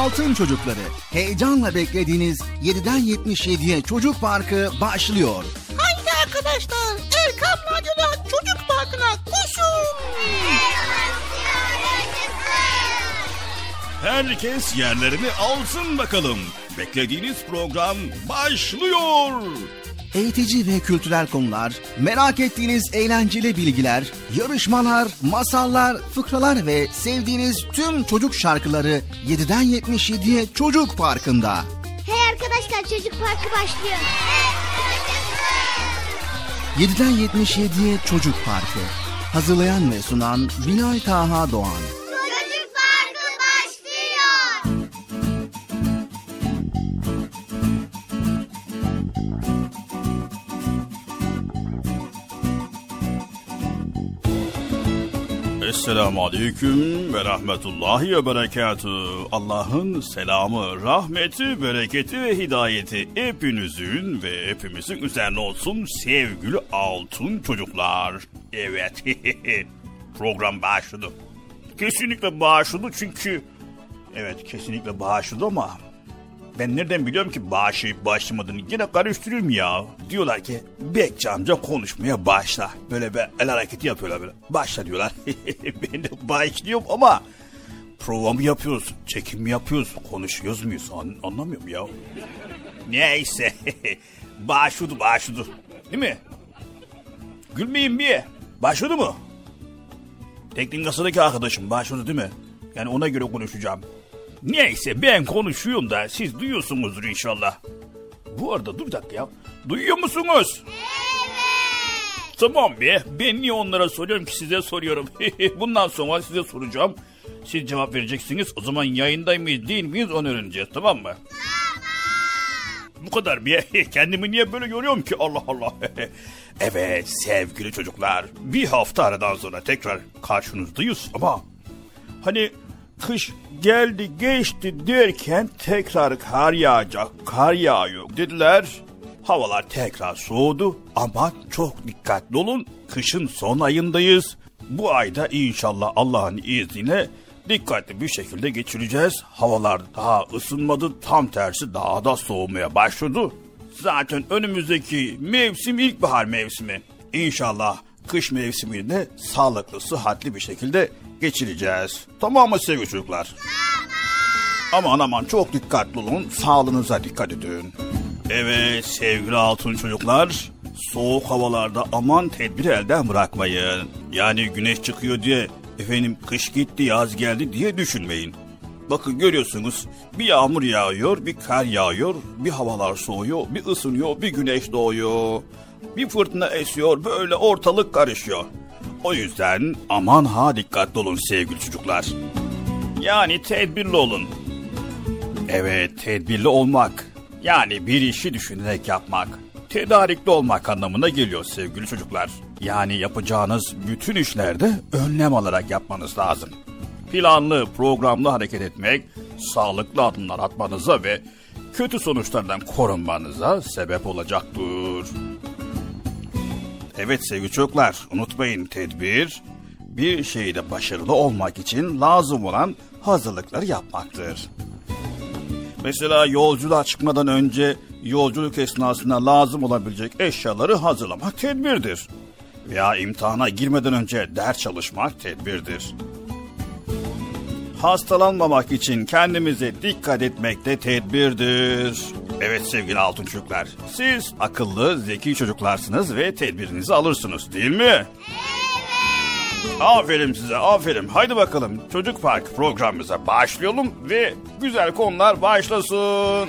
Altın Çocukları. Heyecanla beklediğiniz 7'den 77'ye Çocuk Parkı başlıyor. Haydi arkadaşlar Erkan Radyo'da Çocuk Parkı'na koşun. Herkes yerlerini alsın bakalım. Beklediğiniz program başlıyor. Eğitici ve kültürel konular, merak ettiğiniz eğlenceli bilgiler, yarışmalar, masallar, fıkralar ve sevdiğiniz tüm çocuk şarkıları 7'den 77'ye Çocuk Parkı'nda. Hey arkadaşlar çocuk parkı başlıyor. 7'den 77'ye Çocuk Parkı. Hazırlayan ve sunan Binay Taha Doğan. Esselamu Aleyküm ve Rahmetullahi ve Berekatü. Allah'ın selamı, rahmeti, bereketi ve hidayeti hepinizin ve hepimizin üzerine olsun sevgili altın çocuklar. Evet, program başladı. Kesinlikle başladı çünkü... Evet, kesinlikle başladı ama ben nereden biliyorum ki başlayıp başlamadığını yine karıştırıyorum ya. Diyorlar ki Bekçi amca konuşmaya başla. Böyle bir el hareketi yapıyorlar böyle. Başla diyorlar. ben de başlıyorum ama prova mı yapıyoruz? Çekim mi yapıyoruz? Konuşuyoruz muyuz? An- anlamıyorum ya. Neyse. başladı başladı. Değil mi? Gülmeyin bir. Başladı mı? Teknik kasadaki arkadaşım başladı değil mi? Yani ona göre konuşacağım. Neyse ben konuşuyorum da siz duyuyorsunuzdur inşallah. Bu arada dur dakika ya. Duyuyor musunuz? Evet. Tamam be. Ben niye onlara soruyorum ki size soruyorum. Bundan sonra size soracağım. Siz cevap vereceksiniz. O zaman yayında mıyız değil miyiz onu öğreneceğiz tamam mı? Bu kadar bir kendimi niye böyle görüyorum ki Allah Allah. evet sevgili çocuklar bir hafta aradan sonra tekrar karşınızdayız ama hani kış geldi geçti derken tekrar kar yağacak kar yağıyor dediler. Havalar tekrar soğudu ama çok dikkatli olun kışın son ayındayız. Bu ayda inşallah Allah'ın izniyle dikkatli bir şekilde geçireceğiz. Havalar daha ısınmadı tam tersi daha da soğumaya başladı. Zaten önümüzdeki mevsim ilkbahar mevsimi. İnşallah kış mevsimini de sağlıklı, sıhhatli bir şekilde geçireceğiz. Tamam mı sevgili çocuklar? Aman aman çok dikkatli olun, sağlığınıza dikkat edin. Evet sevgili altın çocuklar, soğuk havalarda aman tedbir elden bırakmayın. Yani güneş çıkıyor diye efendim kış gitti yaz geldi diye düşünmeyin. Bakın görüyorsunuz bir yağmur yağıyor, bir kar yağıyor, bir havalar soğuyor, bir ısınıyor, bir güneş doğuyor. Bir fırtına esiyor, böyle ortalık karışıyor. O yüzden aman ha dikkatli olun sevgili çocuklar. Yani tedbirli olun. Evet, tedbirli olmak. Yani bir işi düşünerek yapmak. Tedarikli olmak anlamına geliyor sevgili çocuklar. Yani yapacağınız bütün işlerde önlem alarak yapmanız lazım. Planlı, programlı hareket etmek, sağlıklı adımlar atmanıza ve kötü sonuçlardan korunmanıza sebep olacaktır. Evet sevgili çocuklar, unutmayın tedbir, bir şeyde başarılı olmak için lazım olan hazırlıkları yapmaktır. Mesela yolculuğa çıkmadan önce yolculuk esnasında lazım olabilecek eşyaları hazırlamak tedbirdir. Veya imtihana girmeden önce ders çalışmak tedbirdir. Hastalanmamak için kendimize dikkat etmek de tedbirdir. Evet sevgili altın çocuklar, siz akıllı, zeki çocuklarsınız ve tedbirinizi alırsınız değil mi? Evet. Aferin size, aferin. Haydi bakalım Çocuk Park programımıza başlayalım ve güzel konular başlasın.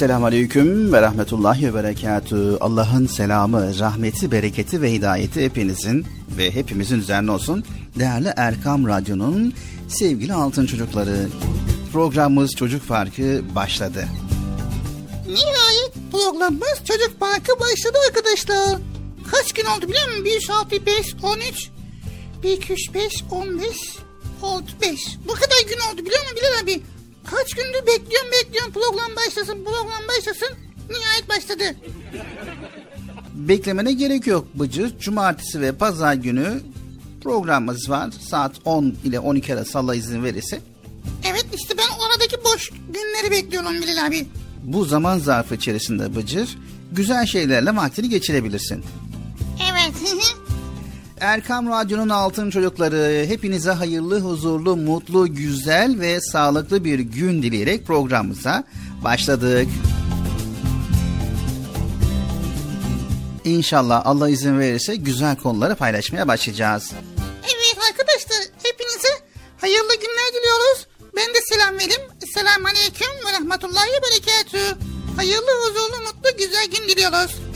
Esselamu Aleyküm ve Rahmetullahi ve Berekatü. Allah'ın selamı, rahmeti, bereketi ve hidayeti hepinizin ve hepimizin üzerine olsun. Değerli Erkam Radyo'nun sevgili altın çocukları. Programımız Çocuk Farkı başladı. Nihayet programımız Çocuk Parkı başladı arkadaşlar. Kaç gün oldu biliyor musun? 1, 6, 5, 13, 1, 2, 3, 5, 15, 6, 5. Bu kadar gün oldu biliyor musun Bilal abi? Kaç gündür bekliyorum bekliyorum program başlasın program başlasın. Nihayet başladı. Beklemene gerek yok Bıcır. Cumartesi ve pazar günü programımız var. Saat 10 ile 12 arası Allah izin verirse. Evet işte ben oradaki boş günleri bekliyorum Bilal abi. Bu zaman zarfı içerisinde Bıcır güzel şeylerle vaktini geçirebilirsin. Erkam Radyo'nun altın çocukları hepinize hayırlı, huzurlu, mutlu, güzel ve sağlıklı bir gün dileyerek programımıza başladık. İnşallah Allah izin verirse güzel konuları paylaşmaya başlayacağız. Evet arkadaşlar hepinize hayırlı günler diliyoruz. Ben de selam vereyim. Selamun Aleyküm ve Rahmetullahi Berekatü. Hayırlı, huzurlu, mutlu, güzel gün diliyoruz.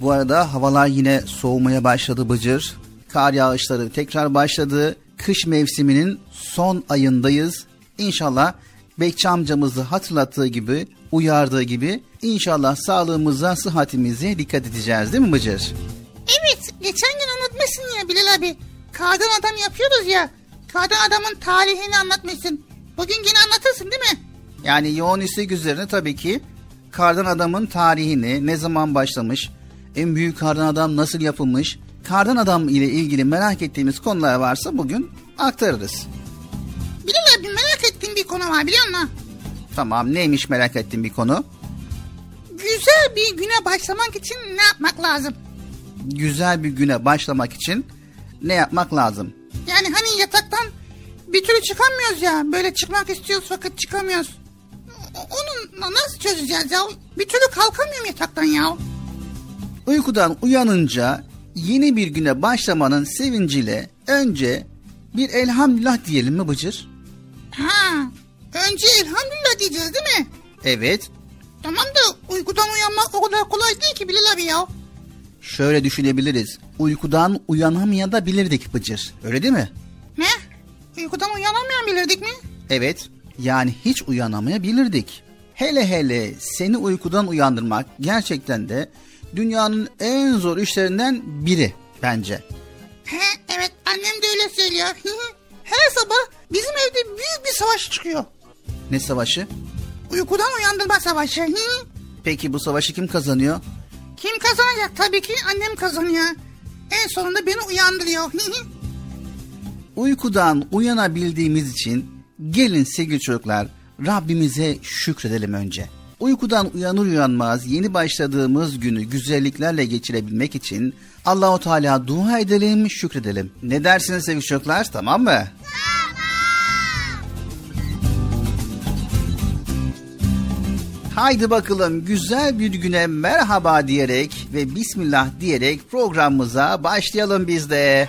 Bu arada havalar yine soğumaya başladı Bıcır. Kar yağışları tekrar başladı. Kış mevsiminin son ayındayız. İnşallah Bekçi amcamızı hatırlattığı gibi, uyardığı gibi inşallah sağlığımıza, sıhhatimize dikkat edeceğiz değil mi Bıcır? Evet geçen gün anlatmışsın ya Bilal abi. Kardan adam yapıyoruz ya. Kardan adamın tarihini anlatmışsın. Bugün yine anlatırsın değil mi? Yani yoğun istek üzerine tabii ki kardan adamın tarihini, ne zaman başlamış, en büyük kardan adam nasıl yapılmış, kardan adam ile ilgili merak ettiğimiz konular varsa bugün aktarırız. Bilal abi merak ettiğim bir konu var biliyor musun? Tamam neymiş merak ettiğim bir konu? Güzel bir güne başlamak için ne yapmak lazım? Güzel bir güne başlamak için ne yapmak lazım? Yani hani yataktan bir türlü çıkamıyoruz ya. Böyle çıkmak istiyoruz fakat çıkamıyoruz. Onu nasıl çözeceğiz ya? Bir türlü kalkamıyorum yataktan ya. Uykudan uyanınca yeni bir güne başlamanın sevinciyle önce bir elhamdülillah diyelim mi Bıcır? Ha, önce elhamdülillah diyeceğiz değil mi? Evet, Tamam da uykudan uyanmak o kadar kolay değil ki Bilal abi ya. şöyle düşünebiliriz. Uykudan uyanamayabilirdik Bıcır. Öyle değil mi? Ne? Uykudan uyanamayan bilirdik mi? Evet, yani hiç uyanamayabilirdik. Hele hele seni uykudan uyandırmak gerçekten de dünyanın en zor işlerinden biri bence. He, evet annem de öyle söylüyor. Her sabah bizim evde büyük bir savaş çıkıyor. Ne savaşı? Uykudan uyandırma savaşı. Peki bu savaşı kim kazanıyor? Kim kazanacak? Tabii ki annem kazanıyor. En sonunda beni uyandırıyor. Uykudan uyanabildiğimiz için gelin sevgili çocuklar Rabbimize şükredelim önce. Uykudan uyanır uyanmaz yeni başladığımız günü güzelliklerle geçirebilmek için Allahu Teala dua edelim, şükredelim. Ne dersiniz sevgili çocuklar? Tamam mı? Haydi bakalım güzel bir güne merhaba diyerek ve bismillah diyerek programımıza başlayalım biz de.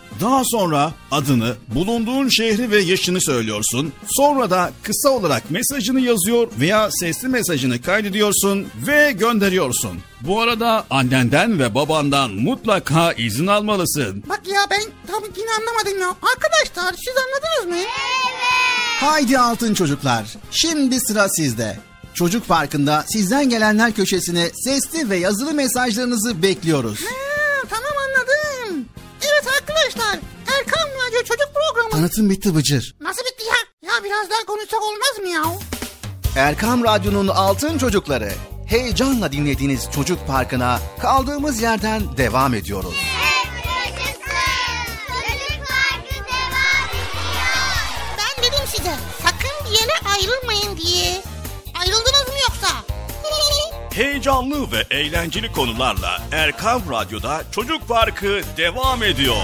Daha sonra adını, bulunduğun şehri ve yaşını söylüyorsun. Sonra da kısa olarak mesajını yazıyor veya sesli mesajını kaydediyorsun ve gönderiyorsun. Bu arada annenden ve babandan mutlaka izin almalısın. Bak ya ben tam yine anlamadım ya. Arkadaşlar siz anladınız mı? Haydi altın çocuklar. Şimdi sıra sizde. Çocuk Parkı'nda sizden gelenler köşesine sesli ve yazılı mesajlarınızı bekliyoruz. Ha. Evet arkadaşlar Erkan Radyo Çocuk Programı. Tanıtım bitti Bıcır. Nasıl bitti ya? Ya biraz daha konuşsak olmaz mı ya? Erkam Radyo'nun altın çocukları. Heyecanla dinlediğiniz Çocuk Parkı'na kaldığımız yerden devam ediyoruz. Yaşasın. Çocuk Parkı devam ediyor. Ben dedim size sakın bir yere ayrılmayın diye. Ayrıldınız mı yoksa? Heyecanlı ve eğlenceli konularla Erkam Radyo'da Çocuk Parkı devam ediyor.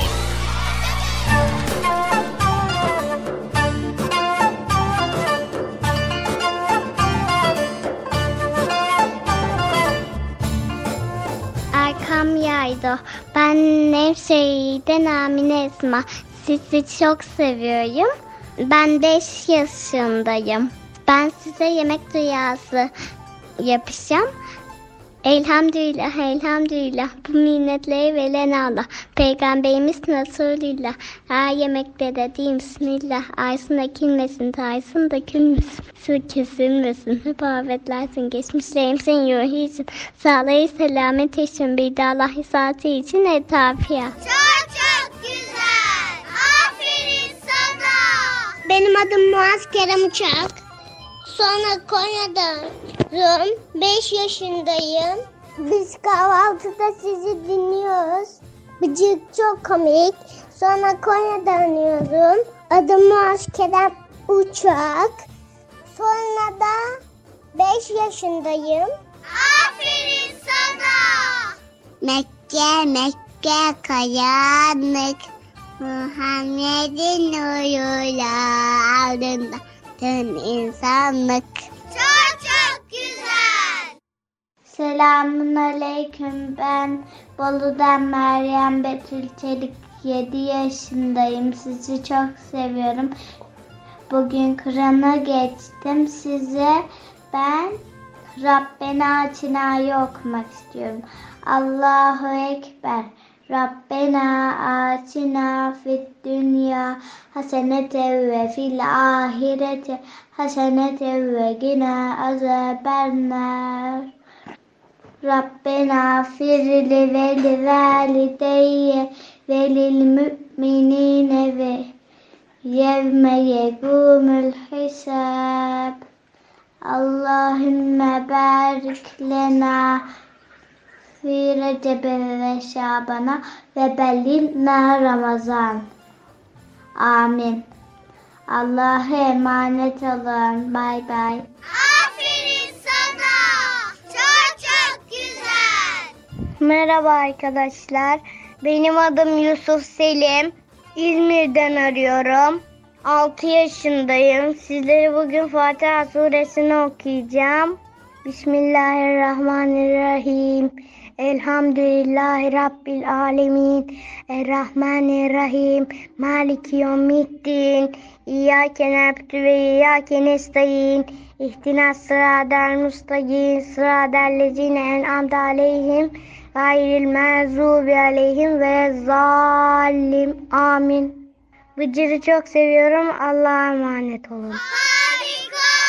Erkam yaydı. Ben Nevşehir'den Amine Esma. Sizi çok seviyorum. Ben 5 yaşındayım. Ben size yemek dünyası yapacağım. Elhamdülillah, elhamdülillah. Bu minnetleri veren Allah. Peygamberimiz Resulillah. Her yemekte de diyeyim Bismillah. Aysın ekilmesin, taysın dökülmesin. Su kesilmesin. Hep afetlersin, geçmişlerimsin, yuhisin. Sağlayı selamet için bir de Allah hizası için etafiyat. Çok çok güzel. Aferin sana. Benim adım Muaz Kerem Uçak. Sonra Konya'dayım. 5 yaşındayım. Biz kahvaltıda sizi dinliyoruz. Bıcık çok komik. Sonra Konya'da oynuyorum. Adım Muaz Kerem Uçak. Sonra da 5 yaşındayım. Aferin sana. Mekke Mekke kayanlık Muhammed'in nuruyla ardında tüm insanlık. Çok çok güzel. Selamun aleyküm ben Bolu'dan Meryem Betül Çelik 7 yaşındayım sizi çok seviyorum. Bugün Kur'an'a geçtim size ben Rabbena Atina'yı okumak istiyorum. Allahu Ekber. Rabbena atina fid dünya hasenete ve fil ahirete hasenete ve gina azabennar. Rabbena firli ve li valideyye ve lil müminine ve yevme yegumul hisab. Allahümme barik fi Recep'e ve Şaban'a ve bellina Ramazan. Amin. Allah'a emanet olun. Bay bay. Aferin sana. Çok çok güzel. Merhaba arkadaşlar. Benim adım Yusuf Selim. İzmir'den arıyorum. 6 yaşındayım. Sizlere bugün Fatiha suresini okuyacağım. Bismillahirrahmanirrahim. Elhamdülillahi Rabbil alemin. Errahmanirrahim. Maliki yevmiddin. İyyâke na'budu ve iyyâke nestaîn. İhdinas sıradel mustakim. Sıradel lezine en'amte aleyhim. Gayril mağzubi aleyhim ve zalim. Amin. Bıcır'ı çok seviyorum. Allah'a emanet olun. Harika.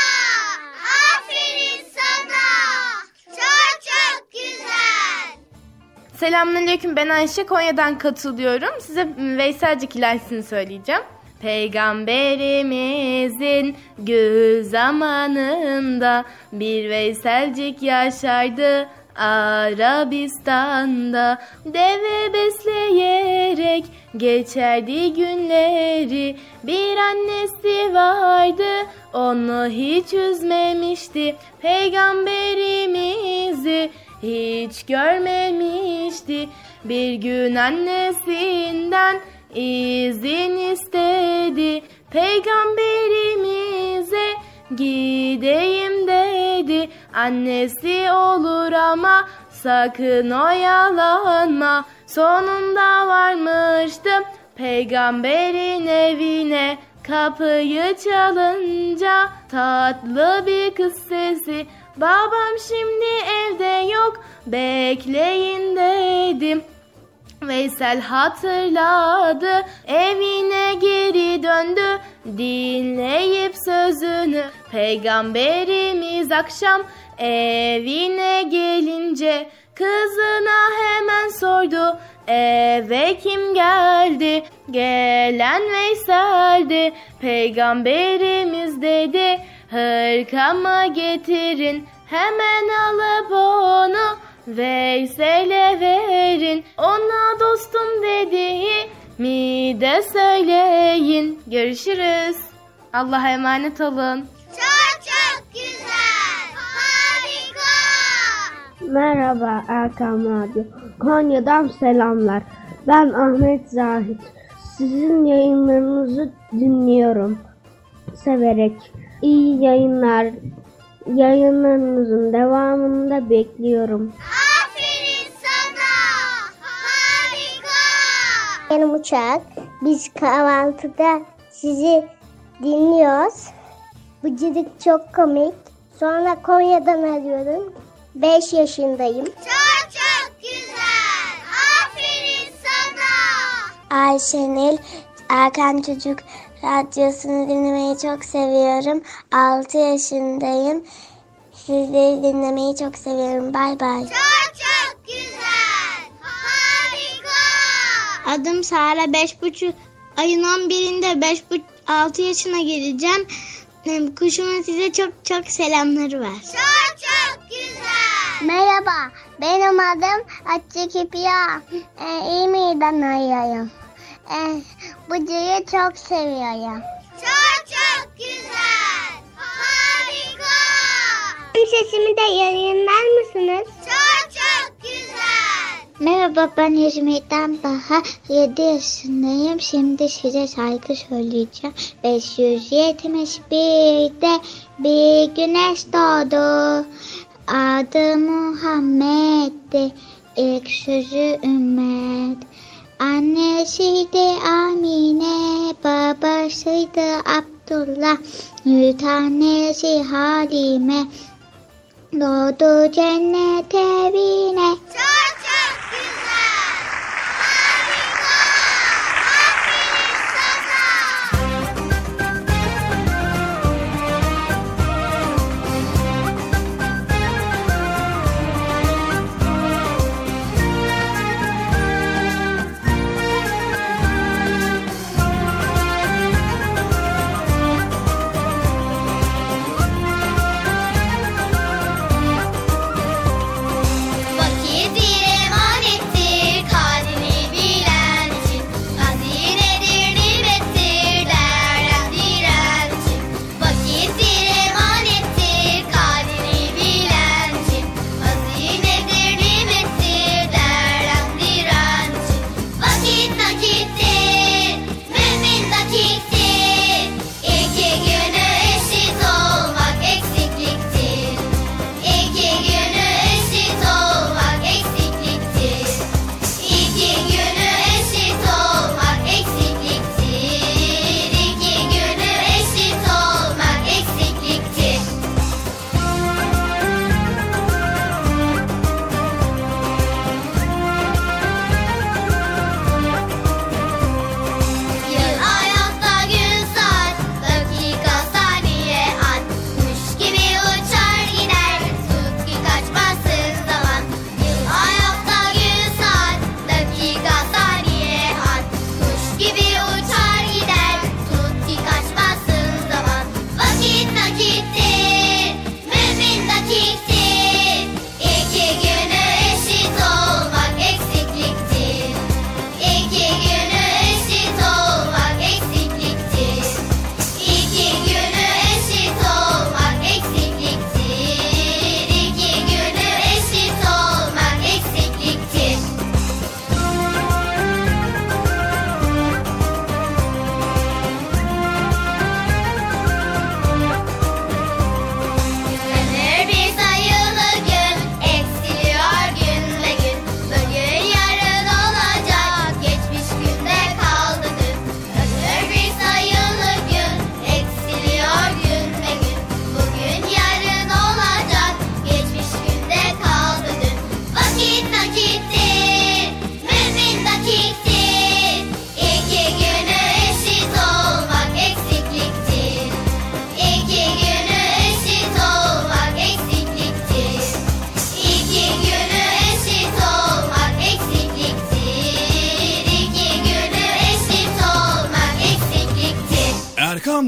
Selamünaleyküm ben Ayşe Konya'dan katılıyorum. Size Veyselcik ilahisini söyleyeceğim. Peygamberimizin gül zamanında bir Veyselcik yaşardı Arabistan'da deve besleyerek geçerdi günleri bir annesi vardı onu hiç üzmemişti peygamberimizi hiç görmemişti bir gün annesinden izin istedi. Peygamberimize gideyim dedi. Annesi olur ama sakın oyalanma. Sonunda varmıştım peygamberin evine. Kapıyı çalınca tatlı bir kız sesi babam şimdi evde yok bekleyin dedim. Veysel hatırladı evine geri döndü dinleyip sözünü. Peygamberimiz akşam evine gelince kızına hemen sordu eve kim geldi? Gelen Veysel'di. Peygamberimiz dedi hırkamı getirin hemen alıp onu Veysel'e verin ona dostum dediği mi de söyleyin. Görüşürüz. Allah'a emanet olun. Çok çok güzel. Harika. Merhaba Erkam Radyo. Konya'dan selamlar. Ben Ahmet Zahit. Sizin yayınlarınızı dinliyorum. Severek. İyi yayınlar. Yayınlarınızın devamını da bekliyorum. Aferin sana. Harika. Benim uçak. Biz kahvaltıda sizi dinliyoruz. Bıcırık çok komik. Sonra Konya'dan arıyorum. 5 yaşındayım. Çok çok güzel. Aferin sana. Ayşenil Erken Çocuk Radyosunu dinlemeyi çok seviyorum. 6 yaşındayım. Sizleri dinlemeyi çok seviyorum. Bay bay. Çok çok güzel. Harika. Adım Sara. Beş buçuk ayın 11'inde 5 6 yaşına gireceğim. Kuşumun size çok çok selamları var. Çok çok güzel. Merhaba, benim adım Hatice Kipiya. Ee, İzmir'den arıyorum. Ee, Bıcı'yı çok seviyorum. Çok çok güzel. Harika. Bir sesimi de yayınlar mısınız? Çok çok güzel. Merhaba ben Hizmet'ten Baha 7 yaşındayım. Şimdi size şarkı söyleyeceğim. 571'de bir güneş doğdu. Adı Muhammed'di. İlk sözü ümmet. Annesiydi Amine, babasıydı Abdullah, bir tanesi Halime. Doğdu cennet evine. Çok çok güzel.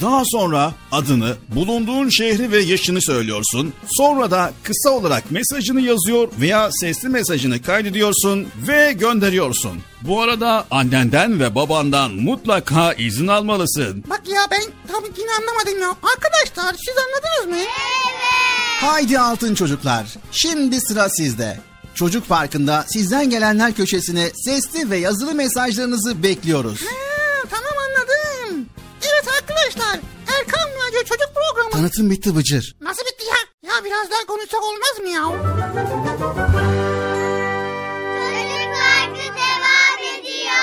Daha sonra adını, bulunduğun şehri ve yaşını söylüyorsun. Sonra da kısa olarak mesajını yazıyor veya sesli mesajını kaydediyorsun ve gönderiyorsun. Bu arada annenden ve babandan mutlaka izin almalısın. Bak ya ben tam yine anlamadım ya. Arkadaşlar siz anladınız mı? Haydi altın çocuklar. Şimdi sıra sizde. Çocuk Parkı'nda sizden gelenler köşesine sesli ve yazılı mesajlarınızı bekliyoruz. Ha. Evet arkadaşlar Erkan Radyo Çocuk Programı. Tanıtım bitti Bıcır. Nasıl bitti ya? Ya biraz daha konuşsak olmaz mı ya? Çocuk Parkı devam ediyor.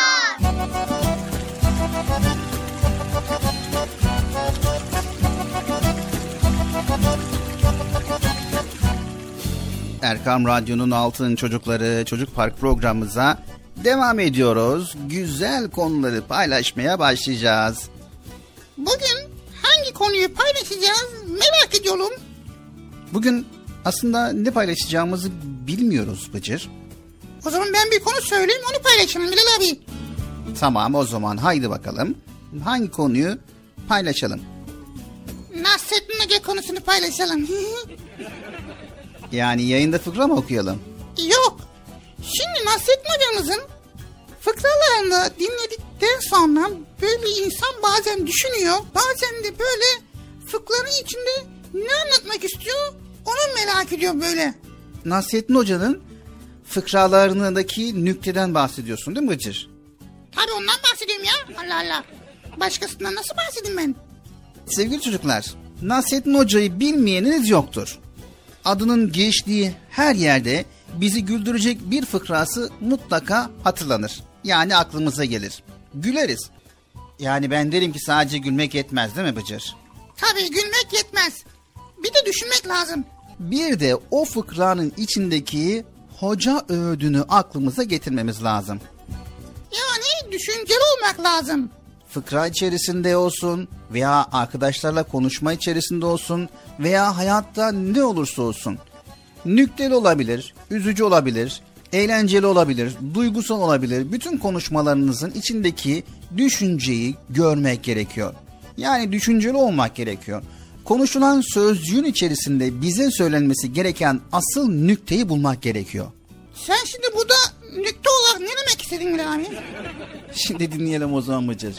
Erkam Radyo'nun Altın Çocukları Çocuk Park programımıza devam ediyoruz. Güzel konuları paylaşmaya başlayacağız. Bugün hangi konuyu paylaşacağız merak ediyorum. Bugün aslında ne paylaşacağımızı bilmiyoruz Bıcır. O zaman ben bir konu söyleyeyim onu paylaşalım Bilal abi. Tamam o zaman haydi bakalım. Hangi konuyu paylaşalım? Nasrettin Hoca konusunu paylaşalım. Yani yayında fıkra mı okuyalım? Yok. Şimdi Nasrettin hocamızın fıkralarını dinledikten sonra böyle insan bazen düşünüyor. Bazen de böyle fıkranın içinde ne anlatmak istiyor onu merak ediyor böyle. Nasrettin Hoca'nın fıkralarındaki nükteden bahsediyorsun değil mi Bıcır? Tabii ondan bahsediyorum ya. Allah Allah. Başkasından nasıl bahsedeyim ben? Sevgili çocuklar, Nasrettin Hoca'yı bilmeyeniniz yoktur. Adının geçtiği her yerde bizi güldürecek bir fıkrası mutlaka hatırlanır. Yani aklımıza gelir. Güleriz. Yani ben derim ki sadece gülmek yetmez değil mi Bıcır? Tabii gülmek yetmez. Bir de düşünmek lazım. Bir de o fıkranın içindeki hoca öğüdünü aklımıza getirmemiz lazım. Yani düşünceli olmak lazım. fıkra içerisinde olsun veya arkadaşlarla konuşma içerisinde olsun veya hayatta ne olursa olsun. Nükteli olabilir, üzücü olabilir, eğlenceli olabilir, duygusal olabilir. Bütün konuşmalarınızın içindeki düşünceyi görmek gerekiyor. Yani düşünceli olmak gerekiyor. Konuşulan sözcüğün içerisinde bize söylenmesi gereken asıl nükteyi bulmak gerekiyor. Sen şimdi burada nükte olarak ne demek istedin Bilal abi? Şimdi dinleyelim o zaman Bıcır.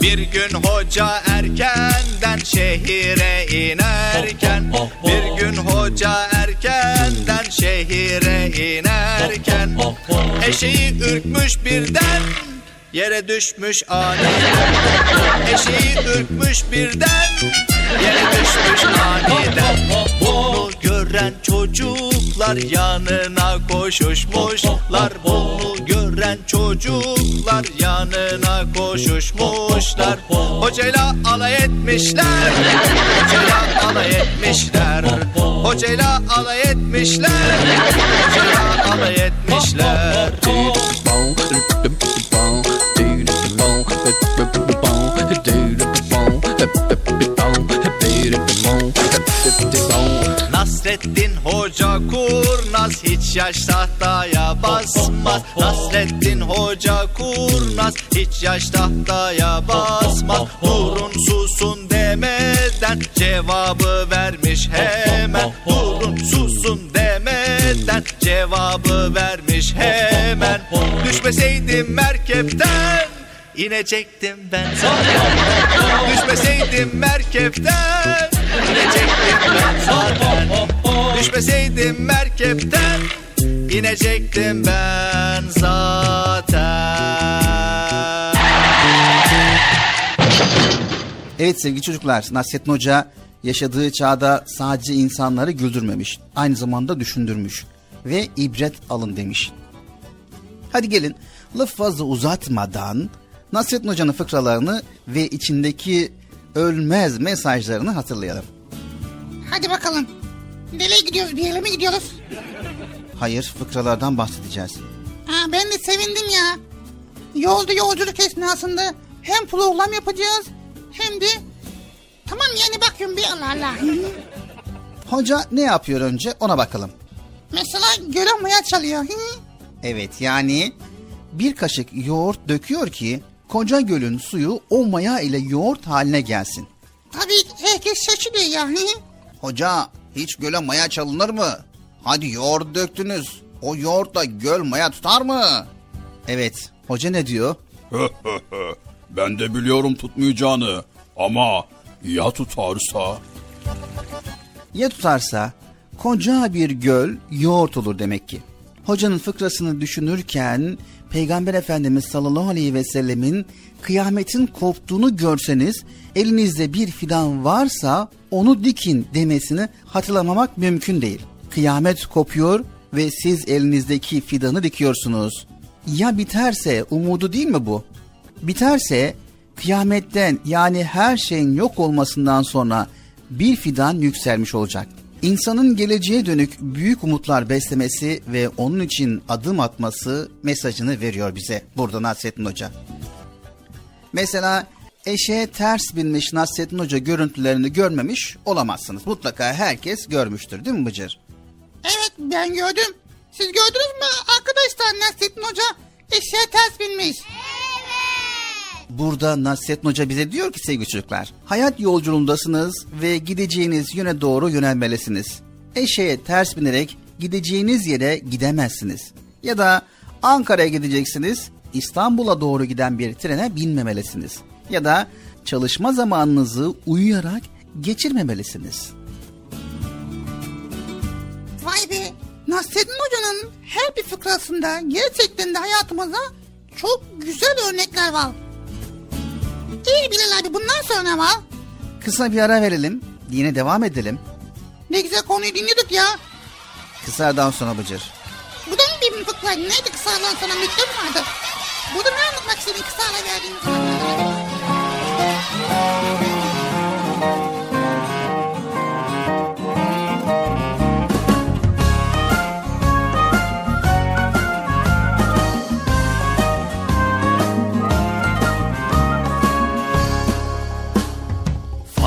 Bir gün hoca erkenden şehire inerken Bir gün hoca erkenden şehire inerken Eşeği ürkmüş birden yere düşmüş aniden Eşeği ürkmüş birden yere düşmüş aniden Bunu gören çocuklar yanına koşuşmuşlar. Bunu gören çocuklar yanına koşuşmuşlar. Hocayla alay etmişler. Hocayla alay etmişler. Hocayla alay etmişler. Hocayla alay etmişler hiç yaş tahtaya basmaz. Nasrettin Hoca kurnaz. Hiç yaş tahtaya basmaz. Durun susun demeden cevabı vermiş hemen. Durun susun demeden cevabı vermiş hemen. Düşmeseydim merkepten inecektim ben. Düşmeseydim merkepten inecektim ben. Zaten Düşmeseydim merkepten inecektim ben zaten Evet sevgili çocuklar, Nasrettin Hoca yaşadığı çağda sadece insanları güldürmemiş, aynı zamanda düşündürmüş ve ibret alın demiş. Hadi gelin laf fazla uzatmadan Nasrettin Hoca'nın fıkralarını ve içindeki ölmez mesajlarını hatırlayalım. Hadi bakalım. Nereye gidiyoruz? Bir yere mi gidiyoruz? Hayır, fıkralardan bahsedeceğiz. Ha, ben de sevindim ya. Yolda yolculuk esnasında hem program yapacağız hem de... Tamam yani bakıyorum bir Allah Allah. Hoca ne yapıyor önce ona bakalım. Mesela gören maya çalıyor. Evet yani bir kaşık yoğurt döküyor ki koca gölün suyu o maya ile yoğurt haline gelsin. Tabii herkes şaşırıyor ya. Hoca hiç göle maya çalınır mı? Hadi yoğurt döktünüz. O yoğurtla göl maya tutar mı? Evet. Hoca ne diyor? ben de biliyorum tutmayacağını. Ama ya tutarsa? Ya tutarsa koca bir göl yoğurt olur demek ki. Hocanın fıkrasını düşünürken Peygamber Efendimiz sallallahu aleyhi ve sellemin kıyametin koptuğunu görseniz elinizde bir fidan varsa onu dikin demesini hatırlamamak mümkün değil. Kıyamet kopuyor ve siz elinizdeki fidanı dikiyorsunuz. Ya biterse umudu değil mi bu? Biterse kıyametten yani her şeyin yok olmasından sonra bir fidan yükselmiş olacak. İnsanın geleceğe dönük büyük umutlar beslemesi ve onun için adım atması mesajını veriyor bize burada Nasrettin Hoca. Mesela eşeğe ters binmiş Nasrettin Hoca görüntülerini görmemiş olamazsınız. Mutlaka herkes görmüştür değil mi Bıcır? Evet ben gördüm. Siz gördünüz mü arkadaşlar Nasrettin Hoca eşeğe ters binmiş. Burada Nasrettin Hoca bize diyor ki sevgili çocuklar, hayat yolculuğundasınız ve gideceğiniz yöne doğru yönelmelisiniz. Eşeğe ters binerek gideceğiniz yere gidemezsiniz. Ya da Ankara'ya gideceksiniz, İstanbul'a doğru giden bir trene binmemelisiniz. Ya da çalışma zamanınızı uyuyarak geçirmemelisiniz. Vay be Nasrettin Hoca'nın her bir fıkrasında gerçekten de hayatımıza çok güzel örnekler var. İyi Bilal abi bundan sonra var? Kısa bir ara verelim, yine devam edelim. Ne güzel konuyu dinliyorduk ya. Kısa aradan sonra Bıcır. Bu da mı bir fıkra? Neydi kısa aradan sonra mı vardı? Burada ne anlatmak istedin kısa ara verdiğin zaman?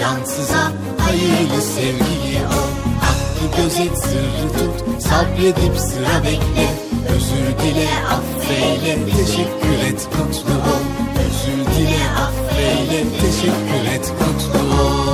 cansıza, hayırlı sevgili ol Hakkı gözet, sırrı tut, sabredip sıra bekle. Özür dile, affeyle, teşekkür et, mutlu ol. Özür dile, affeyle, teşekkür et, mutlu ol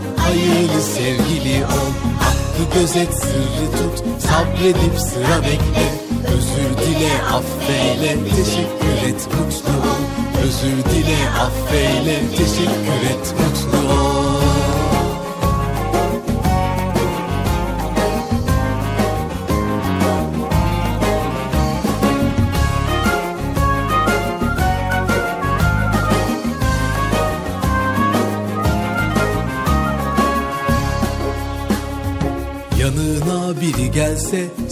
hayırlı sevgili ol. Hakkı gözet, sırrı tut, sabredip sıra bekle. Özür dile, affeyle, teşekkür et, mutlu ol. Özür dile, affeyle, teşekkür et, mutlu ol.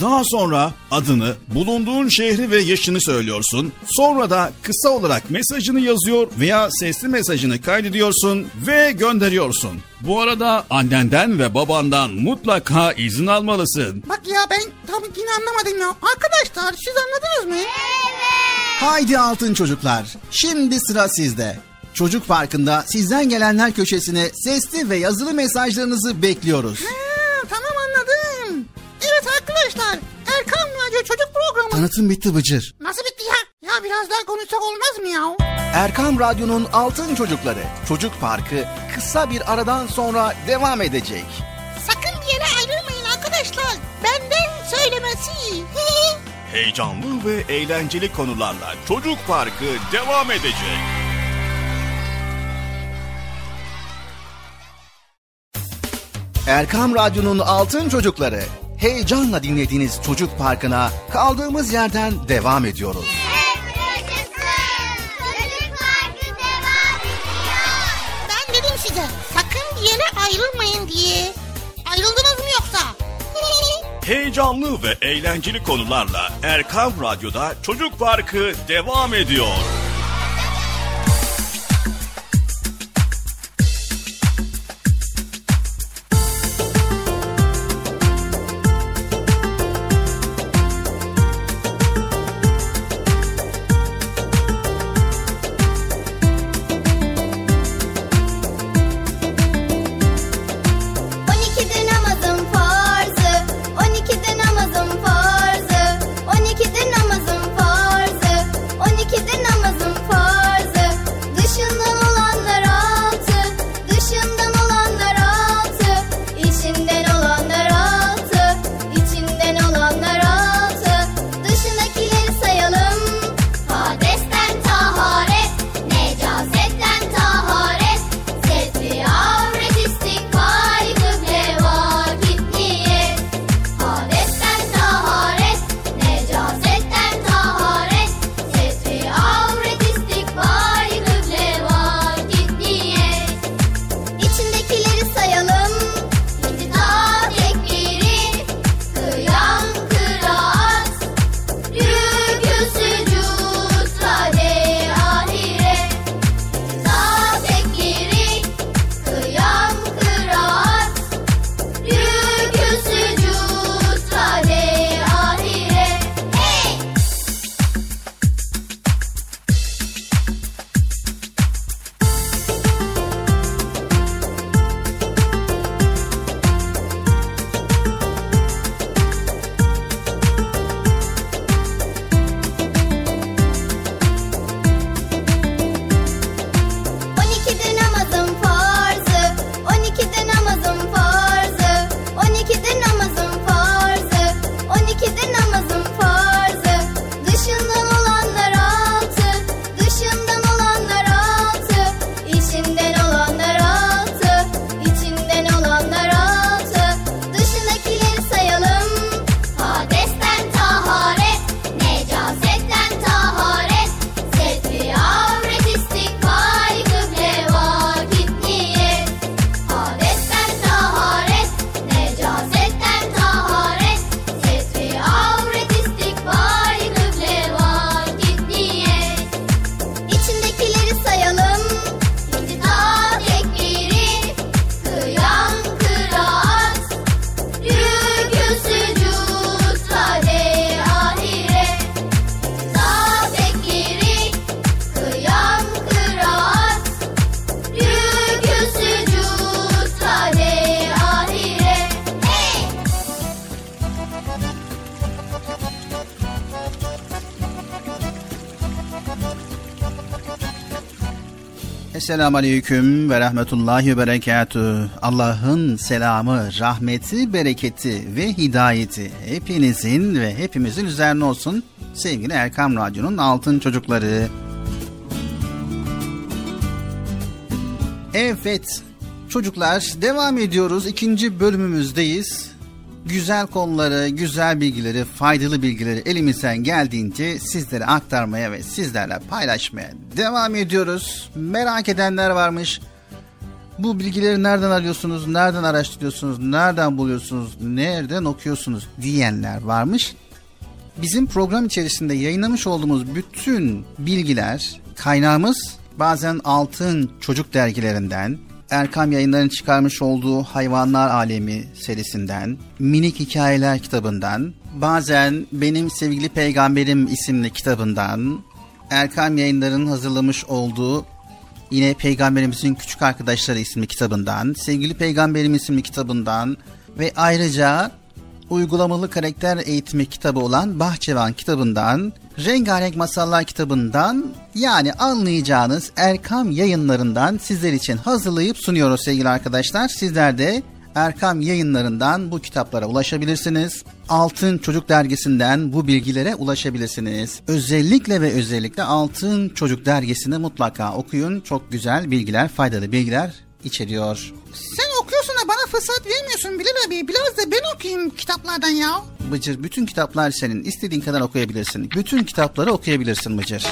Daha sonra adını, bulunduğun şehri ve yaşını söylüyorsun. Sonra da kısa olarak mesajını yazıyor veya sesli mesajını kaydediyorsun ve gönderiyorsun. Bu arada annenden ve babandan mutlaka izin almalısın. Bak ya ben tam yine anlamadım ya. Arkadaşlar siz anladınız mı? Haydi altın çocuklar. Şimdi sıra sizde. Çocuk Parkı'nda sizden gelenler köşesine sesli ve yazılı mesajlarınızı bekliyoruz. Ha. Evet arkadaşlar Erkan Radyo Çocuk Programı. Tanıtım bitti Bıcır. Nasıl bitti ya? Ya biraz daha konuşsak olmaz mı ya? Erkam Radyo'nun Altın Çocukları Çocuk Parkı kısa bir aradan sonra devam edecek. Sakın bir yere ayrılmayın arkadaşlar. Benden söylemesi. Heyecanlı ve eğlenceli konularla Çocuk Parkı devam edecek. Erkam Radyo'nun Altın Çocukları heyecanla dinlediğiniz Çocuk Parkı'na kaldığımız yerden devam ediyoruz. Ben dedim size sakın bir yere ayrılmayın diye. Ayrıldınız mı yoksa? Heyecanlı ve eğlenceli konularla Erkam Radyo'da Çocuk Parkı devam ediyor. Esselamu Aleyküm ve Rahmetullahi ve. Allah'ın selamı, rahmeti, bereketi ve hidayeti hepinizin ve hepimizin üzerine olsun. Sevgili Erkam Radyo'nun altın çocukları. Evet çocuklar devam ediyoruz. ikinci bölümümüzdeyiz güzel konuları, güzel bilgileri, faydalı bilgileri elimizden geldiğince sizlere aktarmaya ve sizlerle paylaşmaya devam ediyoruz. Merak edenler varmış. Bu bilgileri nereden arıyorsunuz, nereden araştırıyorsunuz, nereden buluyorsunuz, nereden okuyorsunuz diyenler varmış. Bizim program içerisinde yayınlamış olduğumuz bütün bilgiler, kaynağımız bazen altın çocuk dergilerinden, Erkam Yayınları'nın çıkarmış olduğu Hayvanlar Alemi serisinden, Minik Hikayeler kitabından, bazen Benim Sevgili Peygamberim isimli kitabından, Erkam Yayınları'nın hazırlamış olduğu yine Peygamberimizin Küçük Arkadaşları isimli kitabından, Sevgili Peygamberim isimli kitabından ve ayrıca uygulamalı karakter eğitimi kitabı olan Bahçevan kitabından, Rengarenk Masallar kitabından yani anlayacağınız Erkam yayınlarından sizler için hazırlayıp sunuyoruz sevgili arkadaşlar. Sizler de Erkam yayınlarından bu kitaplara ulaşabilirsiniz. Altın Çocuk dergisinden bu bilgilere ulaşabilirsiniz. Özellikle ve özellikle Altın Çocuk dergisini mutlaka okuyun. Çok güzel bilgiler, faydalı bilgiler içeriyor. Sen da bana fırsat vermiyorsun Bilal abi. Biraz da ben okuyayım kitaplardan ya. Bıcır bütün kitaplar senin. İstediğin kadar okuyabilirsin. Bütün kitapları okuyabilirsin Bıcır.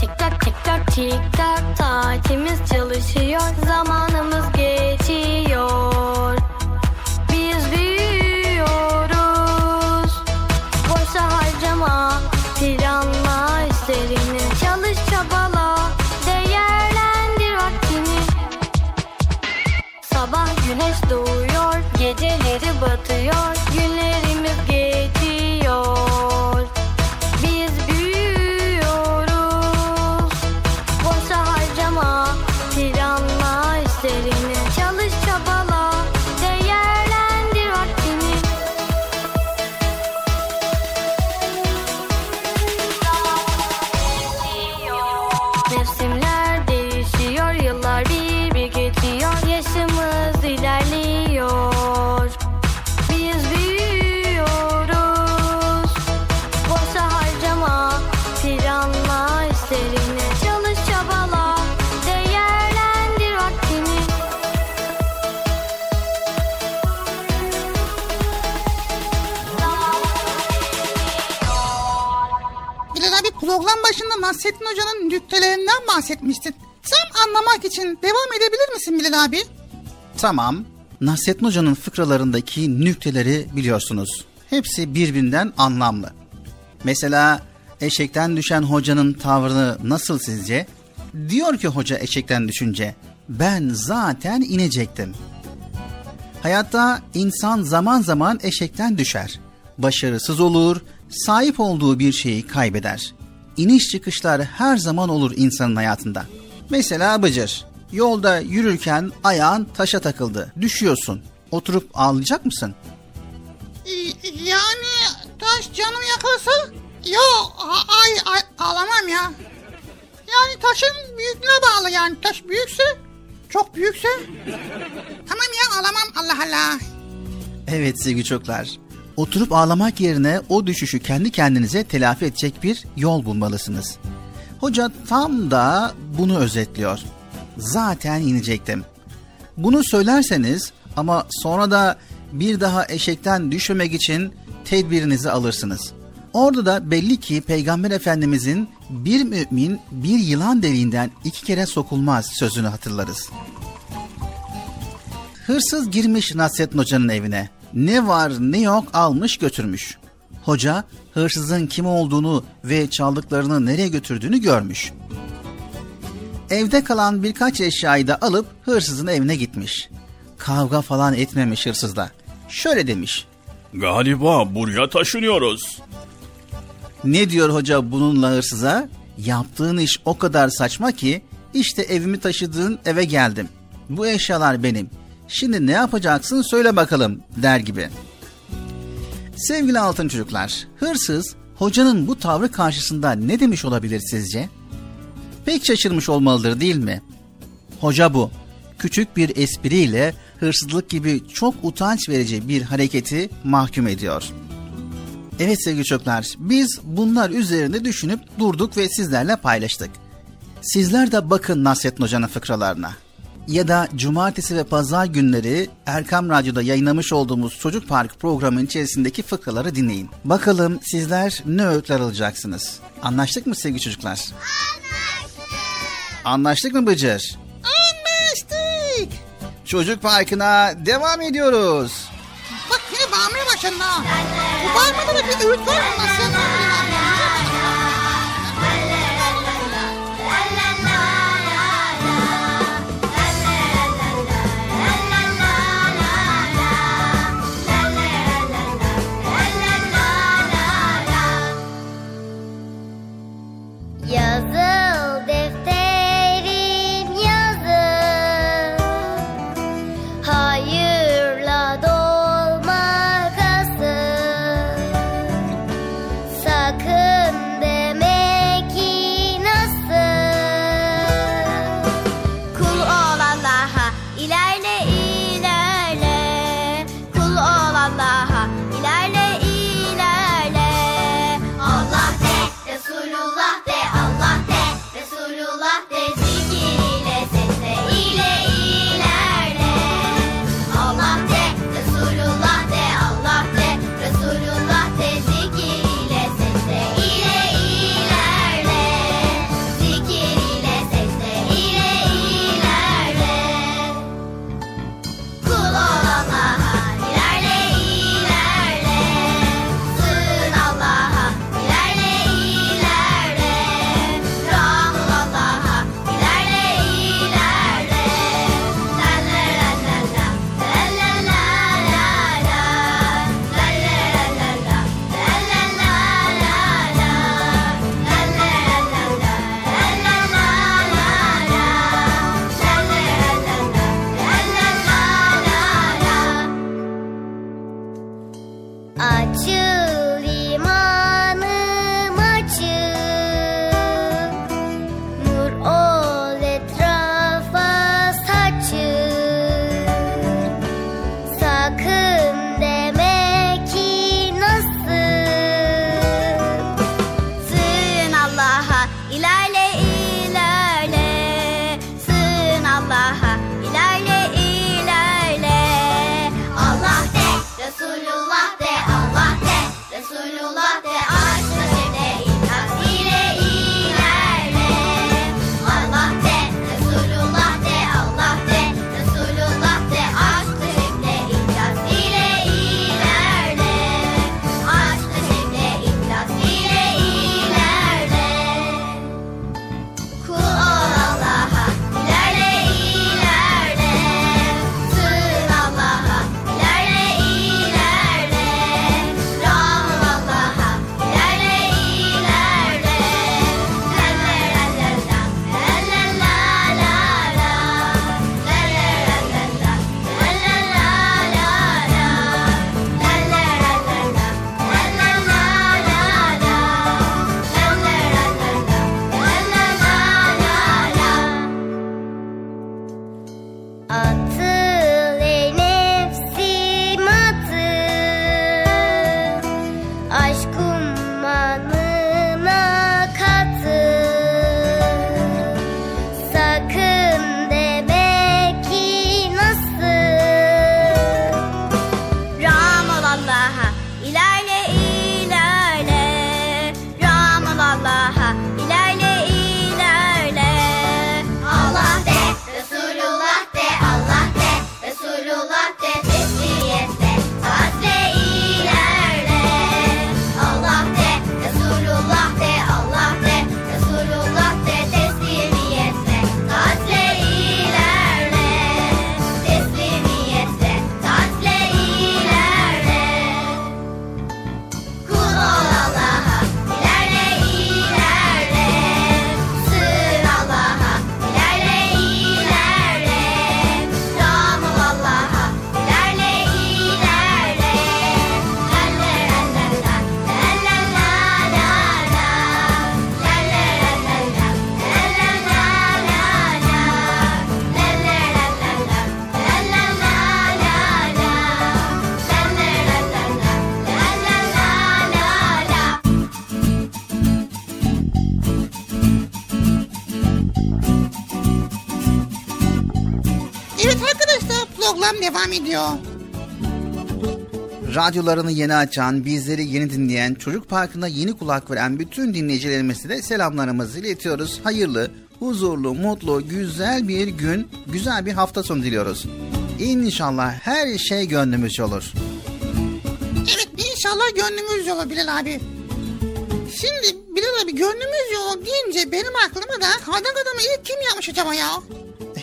Tik tak tik tak tik tak saatimiz çalışıyor zamanımız bahsetmiştin. Tam anlamak için devam edebilir misin Bilal abi? Tamam. Nasrettin Hoca'nın fıkralarındaki nükteleri biliyorsunuz. Hepsi birbirinden anlamlı. Mesela eşekten düşen hocanın tavrını nasıl sizce? Diyor ki hoca eşekten düşünce, ben zaten inecektim. Hayatta insan zaman zaman eşekten düşer. Başarısız olur, sahip olduğu bir şeyi kaybeder. İniş çıkışlar her zaman olur insanın hayatında. Mesela Bıcır, yolda yürürken ayağın taşa takıldı, düşüyorsun. Oturup ağlayacak mısın? Y- Yani taş canımı yakarsa? Yok ay, ay ağlamam ya. Yani taşın büyüklüğüne bağlı yani. Taş büyükse, çok büyükse. Tamam ya ağlamam Allah Allah. Evet sevgili çocuklar. Oturup ağlamak yerine o düşüşü kendi kendinize telafi edecek bir yol bulmalısınız. Hoca tam da bunu özetliyor. Zaten inecektim. Bunu söylerseniz ama sonra da bir daha eşekten düşmemek için tedbirinizi alırsınız. Orada da belli ki Peygamber Efendimizin bir mümin bir yılan deliğinden iki kere sokulmaz sözünü hatırlarız. Hırsız girmiş Nasrettin Hoca'nın evine. Ne var ne yok almış götürmüş. Hoca hırsızın kim olduğunu ve çaldıklarını nereye götürdüğünü görmüş. Evde kalan birkaç eşyayı da alıp hırsızın evine gitmiş. Kavga falan etmemiş hırsızla. Şöyle demiş. Galiba buraya taşınıyoruz. Ne diyor hoca bununla hırsıza? Yaptığın iş o kadar saçma ki işte evimi taşıdığın eve geldim. Bu eşyalar benim. Şimdi ne yapacaksın söyle bakalım der gibi. Sevgili altın çocuklar, hırsız hocanın bu tavrı karşısında ne demiş olabilir sizce? Pek şaşırmış olmalıdır değil mi? Hoca bu. Küçük bir espriyle hırsızlık gibi çok utanç verici bir hareketi mahkum ediyor. Evet sevgili çocuklar, biz bunlar üzerinde düşünüp durduk ve sizlerle paylaştık. Sizler de bakın Nasrettin Hoca'nın fıkralarına. Ya da cumartesi ve pazar günleri Erkam Radyo'da yayınlamış olduğumuz Çocuk Park programının içerisindeki fıkraları dinleyin. Bakalım sizler ne öğütler alacaksınız? Anlaştık mı sevgili çocuklar? Anlaştık. Anlaştık mı Bıcır? Anlaştık. Çocuk Parkı'na devam ediyoruz. Bak yine bağırmaya başladın ha. Bu bağırmada da bir öğüt var mı? Nasıl? Program devam ediyor. Radyolarını yeni açan, bizleri yeni dinleyen, Çocuk Parkı'na yeni kulak veren bütün dinleyicilerimize de selamlarımızı iletiyoruz. Hayırlı, huzurlu, mutlu, güzel bir gün, güzel bir hafta sonu diliyoruz. İnşallah her şey gönlümüzce olur. Evet inşallah gönlümüz olur Bilal abi. Şimdi Bilal abi gönlümüz yok deyince benim aklıma da kardan adamı ilk kim yapmış acaba ya?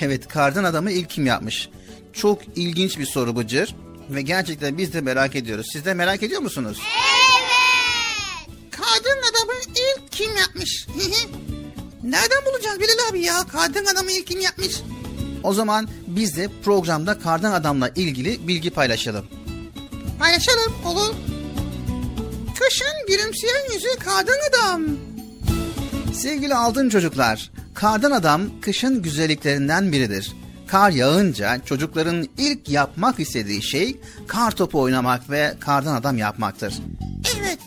Evet, kardan adamı ilk kim yapmış? Çok ilginç bir soru Bıcır. Ve gerçekten biz de merak ediyoruz. Siz de merak ediyor musunuz? Kadın adamı ilk kim yapmış? Nereden bulacağız Bilal abi ya? Kadın adamı ilk kim yapmış? O zaman biz de programda kardan adamla ilgili bilgi paylaşalım. Paylaşalım olur. Kışın gülümseyen yüzü kadın adam. Sevgili altın çocuklar, kardan adam kışın güzelliklerinden biridir. Kar yağınca çocukların ilk yapmak istediği şey kar topu oynamak ve kardan adam yapmaktır. Evet.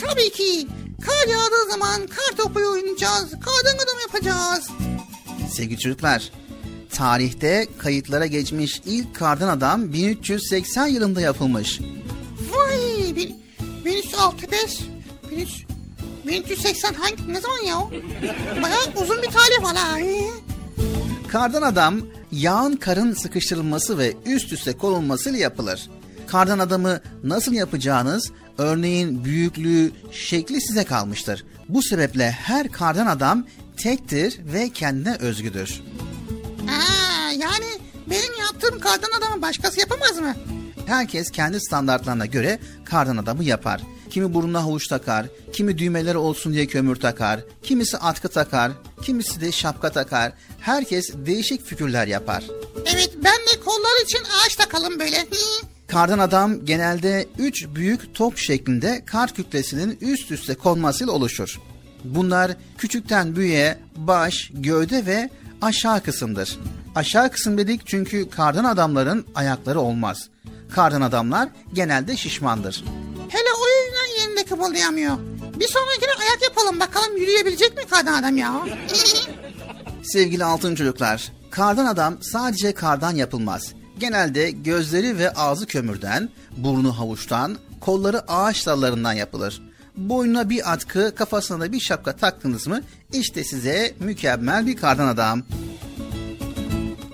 Tabii ki. Kar yağdığı zaman kar topu oynayacağız. Kardan adam yapacağız. Sevgili çocuklar, tarihte kayıtlara geçmiş ilk kardan adam 1380 yılında yapılmış. Vay! Bin, 1365, 13, 1380 hangi, ne zaman ya? Bayağı uzun bir tarih var ha. Kardan adam yağın karın sıkıştırılması ve üst üste konulmasıyla yapılır. Kardan adamı nasıl yapacağınız, örneğin büyüklüğü, şekli size kalmıştır. Bu sebeple her kardan adam tektir ve kendine özgüdür. Ha, yani benim yaptığım kardan adamı başkası yapamaz mı? Herkes kendi standartlarına göre kardan adamı yapar. Kimi burnuna havuç takar, kimi düğmeleri olsun diye kömür takar, kimisi atkı takar, kimisi de şapka takar. Herkes değişik figürler yapar. Evet ben de kollar için ağaç takalım böyle. Kardan adam genelde üç büyük top şeklinde kar kütlesinin üst üste konmasıyla oluşur. Bunlar küçükten büyüğe baş, gövde ve aşağı kısımdır. Aşağı kısım dedik çünkü kardan adamların ayakları olmaz. Kardan adamlar genelde şişmandır. Hele o yerinde kıpıldayamıyor. Bir sonrakine ayak yapalım bakalım yürüyebilecek mi kardan adam ya? Sevgili altın çocuklar, kardan adam sadece kardan yapılmaz. Genelde gözleri ve ağzı kömürden, burnu havuçtan, kolları ağaç dallarından yapılır. Boynuna bir atkı, kafasına da bir şapka taktınız mı işte size mükemmel bir kardan adam.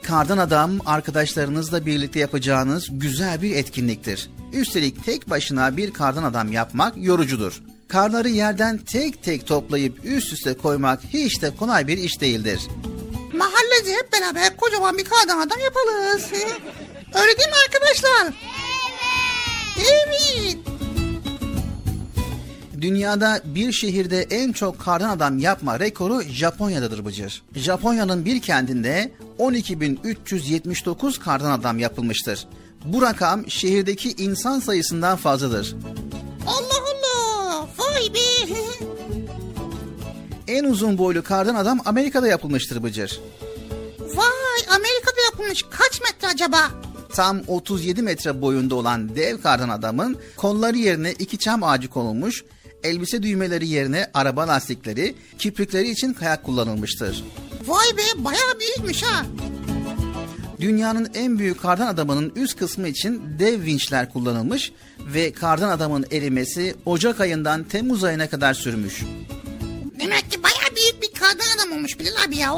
Kardan adam arkadaşlarınızla birlikte yapacağınız güzel bir etkinliktir. Üstelik tek başına bir kardan adam yapmak yorucudur. Karları yerden tek tek toplayıp üst üste koymak hiç de kolay bir iş değildir. Mahallece hep beraber kocaman bir kardan adam yaparız. Öyle değil mi arkadaşlar? Evet. Evet. Dünyada bir şehirde en çok kardan adam yapma rekoru Japonya'dadır Bıcır. Japonya'nın bir kentinde 12.379 kardan adam yapılmıştır. Bu rakam şehirdeki insan sayısından fazladır. Allah Allah! Vay be! En uzun boylu kardan adam Amerika'da yapılmıştır Bıcır. Vay Amerika'da yapılmış. Kaç metre acaba? Tam 37 metre boyunda olan dev kardan adamın kolları yerine iki çam ağacı konulmuş, elbise düğmeleri yerine araba lastikleri, kiprikleri için kayak kullanılmıştır. Vay be bayağı büyükmüş ha. Dünyanın en büyük kardan adamının üst kısmı için dev vinçler kullanılmış ve kardan adamın erimesi Ocak ayından Temmuz ayına kadar sürmüş. Demek ki bayağı büyük bir kardan adam olmuş Bilal abi ya.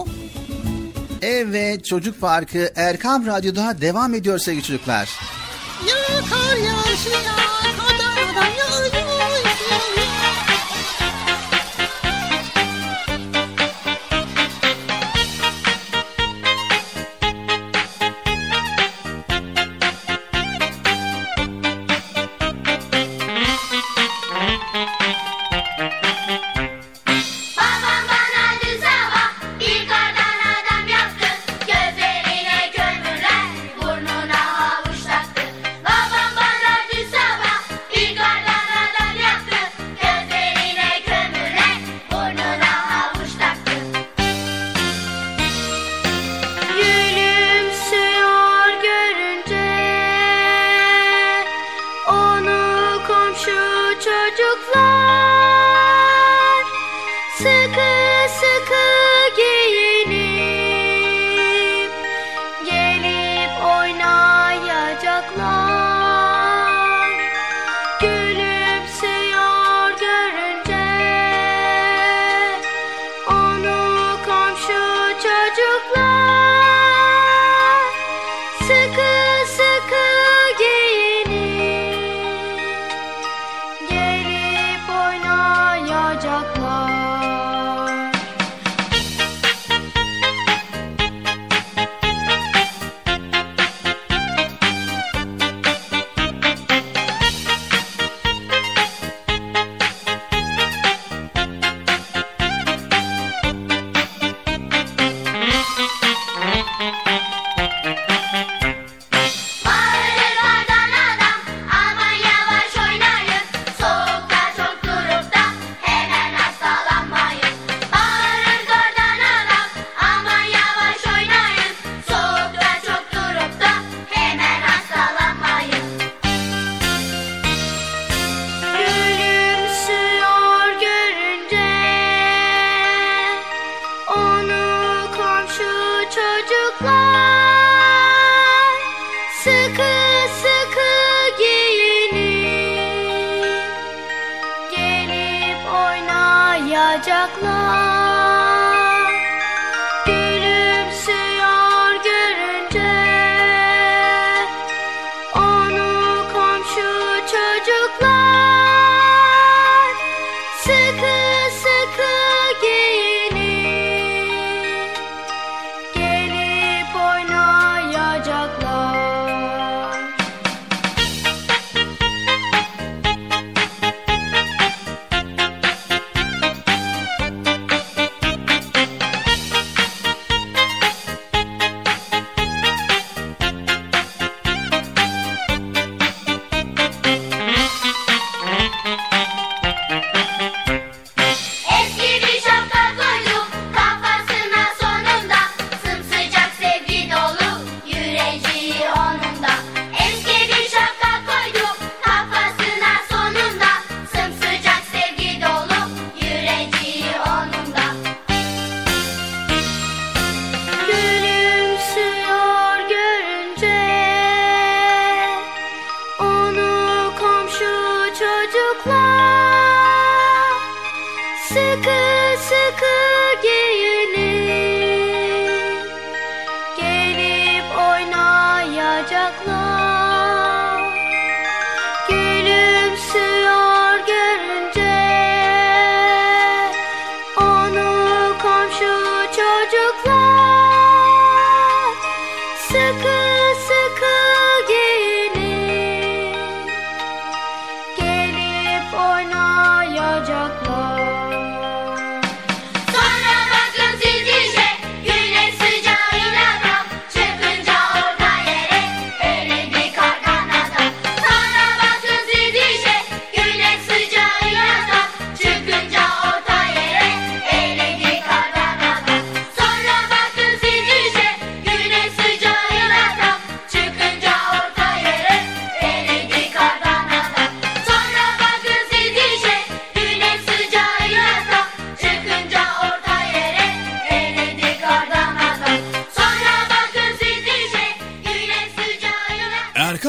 Evet Çocuk Parkı Erkam Radyo'da devam ediyor sevgili çocuklar. Ya kar yağışı ya kardan adam yağıyor.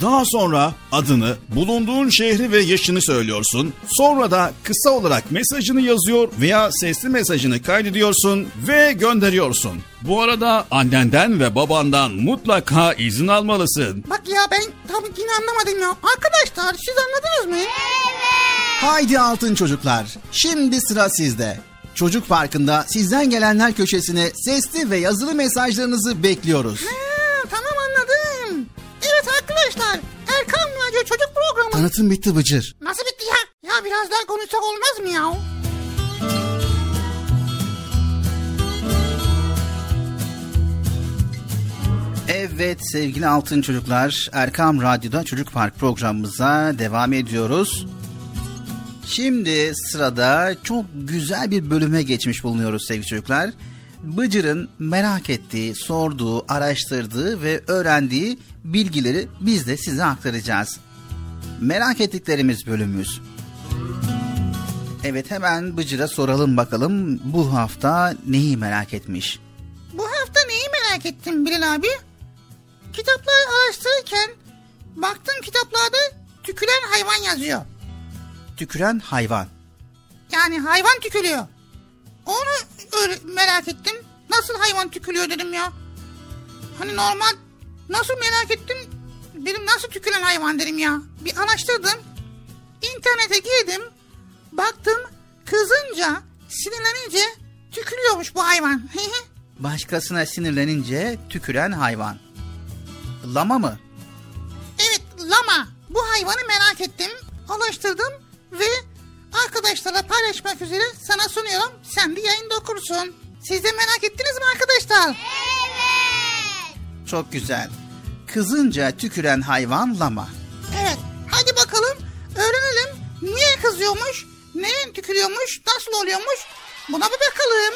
Daha sonra adını, bulunduğun şehri ve yaşını söylüyorsun. Sonra da kısa olarak mesajını yazıyor veya sesli mesajını kaydediyorsun ve gönderiyorsun. Bu arada annenden ve babandan mutlaka izin almalısın. Bak ya ben tam yine anlamadım ya. Arkadaşlar siz anladınız mı? Haydi altın çocuklar. Şimdi sıra sizde. Çocuk Parkı'nda sizden gelenler köşesine sesli ve yazılı mesajlarınızı bekliyoruz. Ha. Evet arkadaşlar Erkan Radyo Çocuk Programı. Tanıtım bitti Bıcır. Nasıl bitti ya? Ya biraz daha konuşsak olmaz mı ya? Evet sevgili altın çocuklar Erkam Radyo'da Çocuk Park programımıza devam ediyoruz. Şimdi sırada çok güzel bir bölüme geçmiş bulunuyoruz sevgili çocuklar. Bıcır'ın merak ettiği, sorduğu, araştırdığı ve öğrendiği bilgileri biz de size aktaracağız. Merak ettiklerimiz bölümümüz. Evet hemen Bıcır'a soralım bakalım bu hafta neyi merak etmiş? Bu hafta neyi merak ettim Bilal abi? Kitapları araştırırken baktım kitaplarda tüküren hayvan yazıyor. Tüküren hayvan. Yani hayvan tükürüyor. Onu öyle merak ettim. Nasıl hayvan tükürüyor dedim ya. Hani normal nasıl merak ettim benim nasıl tüküren hayvan dedim ya. Bir araştırdım. İnternete girdim. Baktım kızınca sinirlenince tükürüyormuş bu hayvan. Başkasına sinirlenince tüküren hayvan. Lama mı? evet lama. Bu hayvanı merak ettim. Araştırdım ve arkadaşlara paylaşmak üzere sana sunuyorum. Sen de yayında okursun. Siz de merak ettiniz mi arkadaşlar? Çok güzel. Kızınca tüküren hayvan lama. Evet. Hadi bakalım öğrenelim. Niye kızıyormuş? Neye tükürüyormuş? Nasıl oluyormuş? Buna bir bakalım.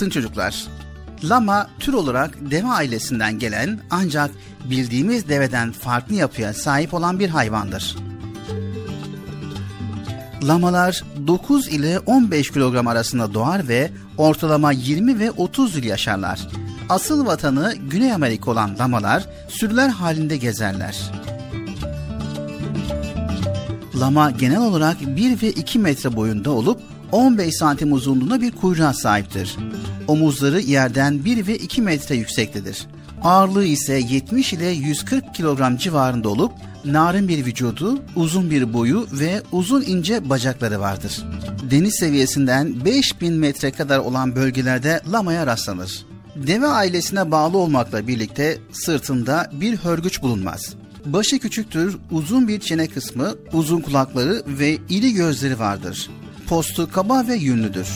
Altın çocuklar, lama tür olarak deve ailesinden gelen ancak bildiğimiz deveden farklı yapıya sahip olan bir hayvandır. Lamalar 9 ile 15 kilogram arasında doğar ve ortalama 20 ve 30 yıl yaşarlar. Asıl vatanı Güney Amerika olan lamalar sürüler halinde gezerler. Lama genel olarak 1 ve 2 metre boyunda olup 15 santim uzunluğunda bir kuyruğa sahiptir. Omuzları yerden 1 ve 2 metre yüksektedir. Ağırlığı ise 70 ile 140 kilogram civarında olup narin bir vücudu, uzun bir boyu ve uzun ince bacakları vardır. Deniz seviyesinden 5000 metre kadar olan bölgelerde lamaya rastlanır. Deve ailesine bağlı olmakla birlikte sırtında bir hörgüç bulunmaz. Başı küçüktür, uzun bir çene kısmı, uzun kulakları ve iri gözleri vardır. Postu kaba ve yünlüdür.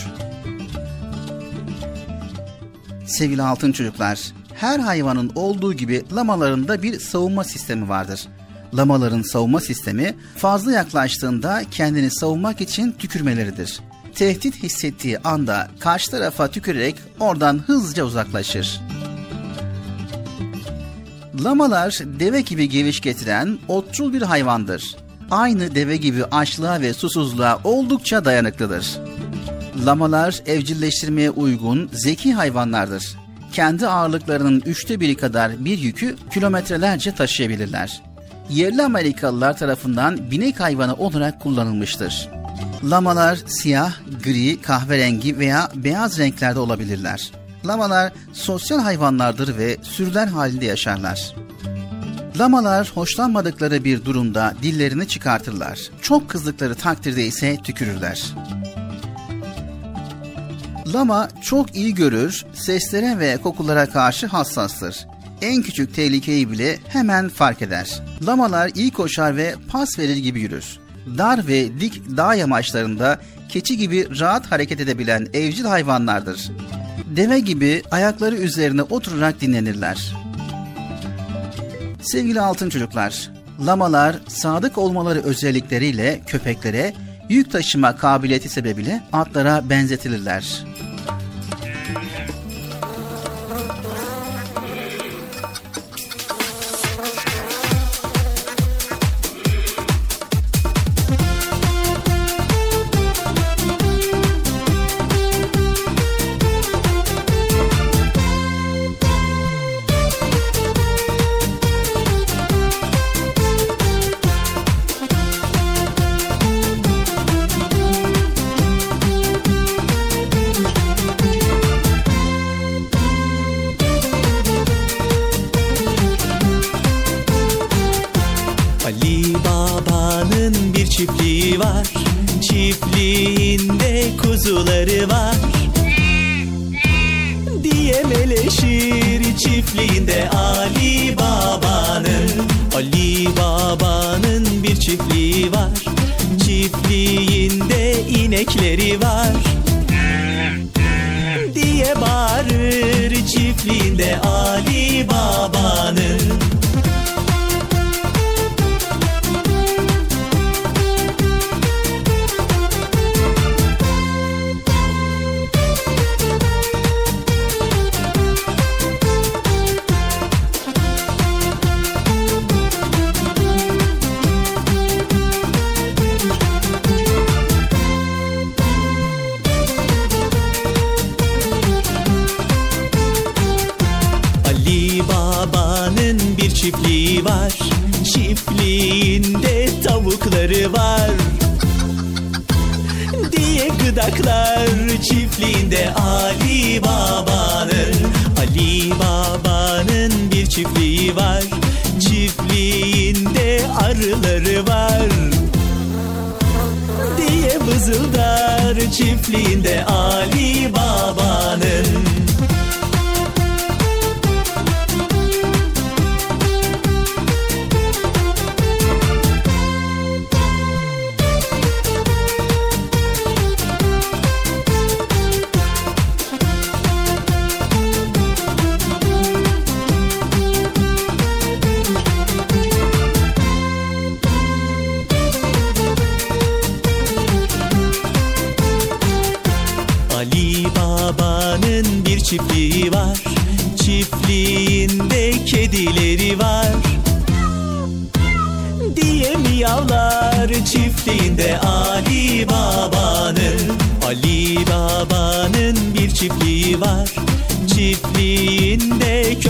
Sevgili altın çocuklar, her hayvanın olduğu gibi lamaların da bir savunma sistemi vardır. Lamaların savunma sistemi fazla yaklaştığında kendini savunmak için tükürmeleridir. Tehdit hissettiği anda karşı tarafa tükürerek oradan hızlıca uzaklaşır. Lamalar deve gibi geviş getiren otçul bir hayvandır. Aynı deve gibi açlığa ve susuzluğa oldukça dayanıklıdır. Lamalar evcilleştirmeye uygun zeki hayvanlardır. Kendi ağırlıklarının üçte biri kadar bir yükü kilometrelerce taşıyabilirler. Yerli Amerikalılar tarafından binek hayvanı olarak kullanılmıştır. Lamalar siyah, gri, kahverengi veya beyaz renklerde olabilirler. Lamalar sosyal hayvanlardır ve sürüler halinde yaşarlar. Lamalar hoşlanmadıkları bir durumda dillerini çıkartırlar. Çok kızdıkları takdirde ise tükürürler. Lama çok iyi görür, seslere ve kokulara karşı hassastır. En küçük tehlikeyi bile hemen fark eder. Lamalar iyi koşar ve pas verir gibi yürür. Dar ve dik dağ yamaçlarında keçi gibi rahat hareket edebilen evcil hayvanlardır. Deve gibi ayakları üzerine oturarak dinlenirler. Sevgili altın çocuklar, lamalar sadık olmaları özellikleriyle köpeklere yük taşıma kabiliyeti sebebiyle atlara benzetilirler.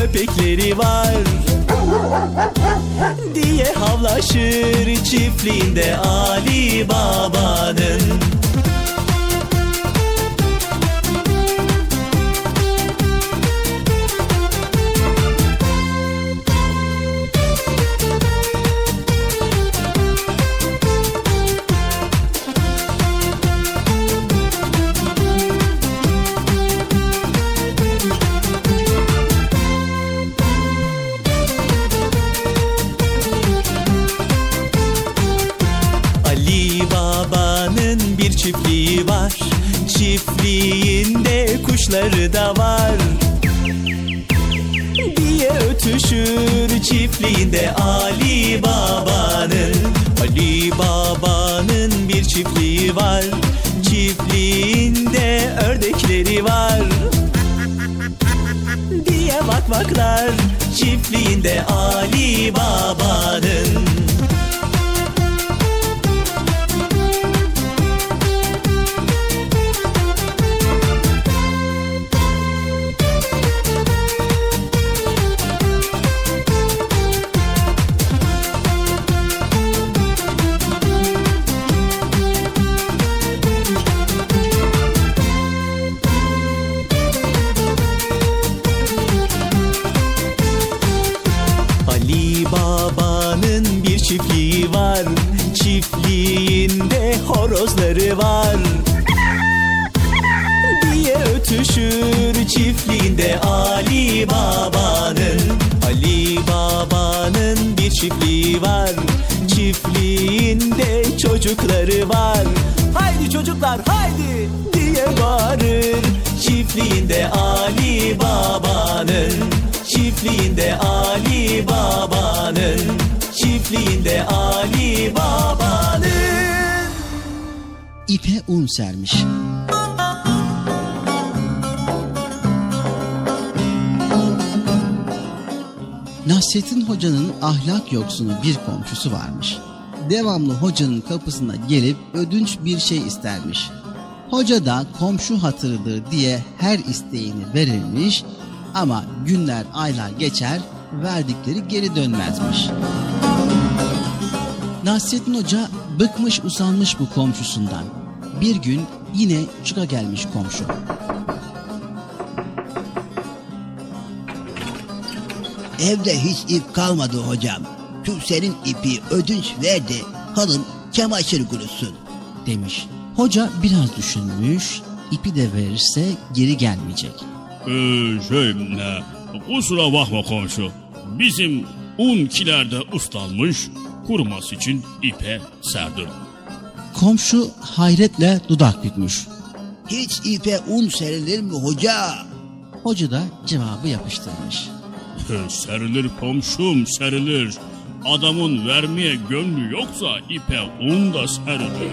Köpekleri var. Diye havlaşır çiftliğinde Ali Baba'nın Ali Baba'nın sermiş. Nasrettin Hoca'nın ahlak yoksunu bir komşusu varmış. Devamlı hocanın kapısına gelip ödünç bir şey istermiş. Hoca da komşu hatırıdır diye her isteğini verirmiş ama günler aylar geçer verdikleri geri dönmezmiş. Nasrettin Hoca bıkmış usanmış bu komşusundan. Bir gün yine çıka gelmiş komşu. Evde hiç ip kalmadı hocam. Şu senin ipi ödünç verdi. Halın çamaşır kurusun. demiş. Hoca biraz düşünmüş, ipi de verirse geri gelmeyecek. Ee, şey, e, kusura bakma komşu. Bizim un kilerde ıslanmış, kuruması için ipe serdim. Komşu hayretle dudak bükmüş. Hiç ipe un serilir mi hoca? Hoca da cevabı yapıştırmış. Serilir komşum serilir. Adamın vermeye gönlü yoksa ipe un da serilir.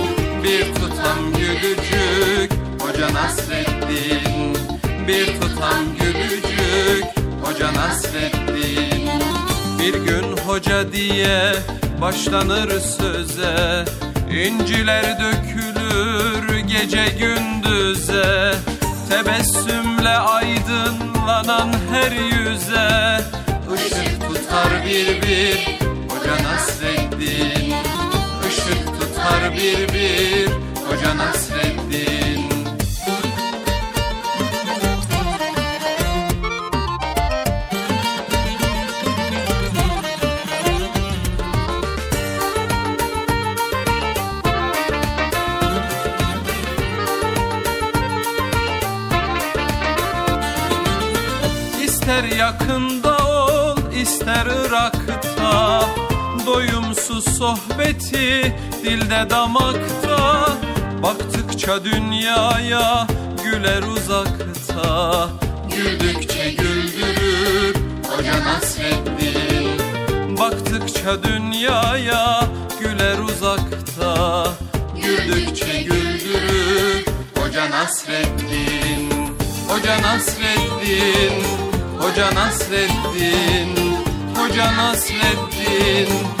Bir tutam gülücük Hoca Nasreddin. Bir tutam gülücük Hoca Nasreddin. Bir gün hoca diye başlanır söze İnciler dökülür gece gündüze. Tebessümle aydınlanan her yüze Işık tutar bir bir Hoca Nasreddin tutar bir bir Hoca Nasreddin. İster yakında ol ister Irak'ta doyumsuz sohbeti dilde damakta Baktıkça dünyaya güler uzakta. Güldükçe güldürür Hoca Nasreddin Baktıkça dünyaya güler uzakta. Güldükçe güldürür Hoca Nasreddin Hoca Nasreddin Hoca Nasreddin Hoca Nasreddin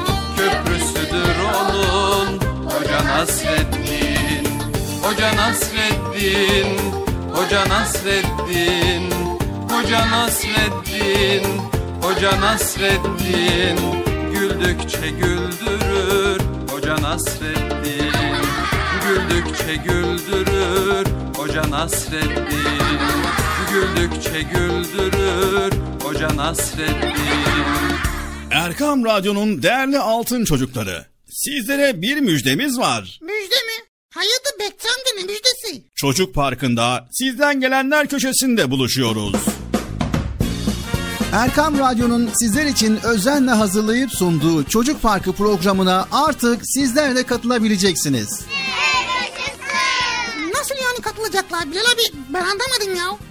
Hoca Nasreddin Hoca Nasreddin Hoca Nasreddin Hoca Nasreddin Hoca Nasreddin. Güldükçe güldürür Hoca Nasreddin. Güldükçe güldürür Hoca Nasreddin. Güldükçe güldürür Hoca Nasreddin. Erkam Radyo'nun değerli altın çocukları. Sizlere bir müjdemiz var. Müjde mi? Amca ne müjdesi? Çocuk Parkı'nda sizden gelenler köşesinde buluşuyoruz. Erkam Radyo'nun sizler için özenle hazırlayıp sunduğu Çocuk Parkı programına artık sizler de katılabileceksiniz. Nasıl yani katılacaklar Bilal abi ben anlamadım ya.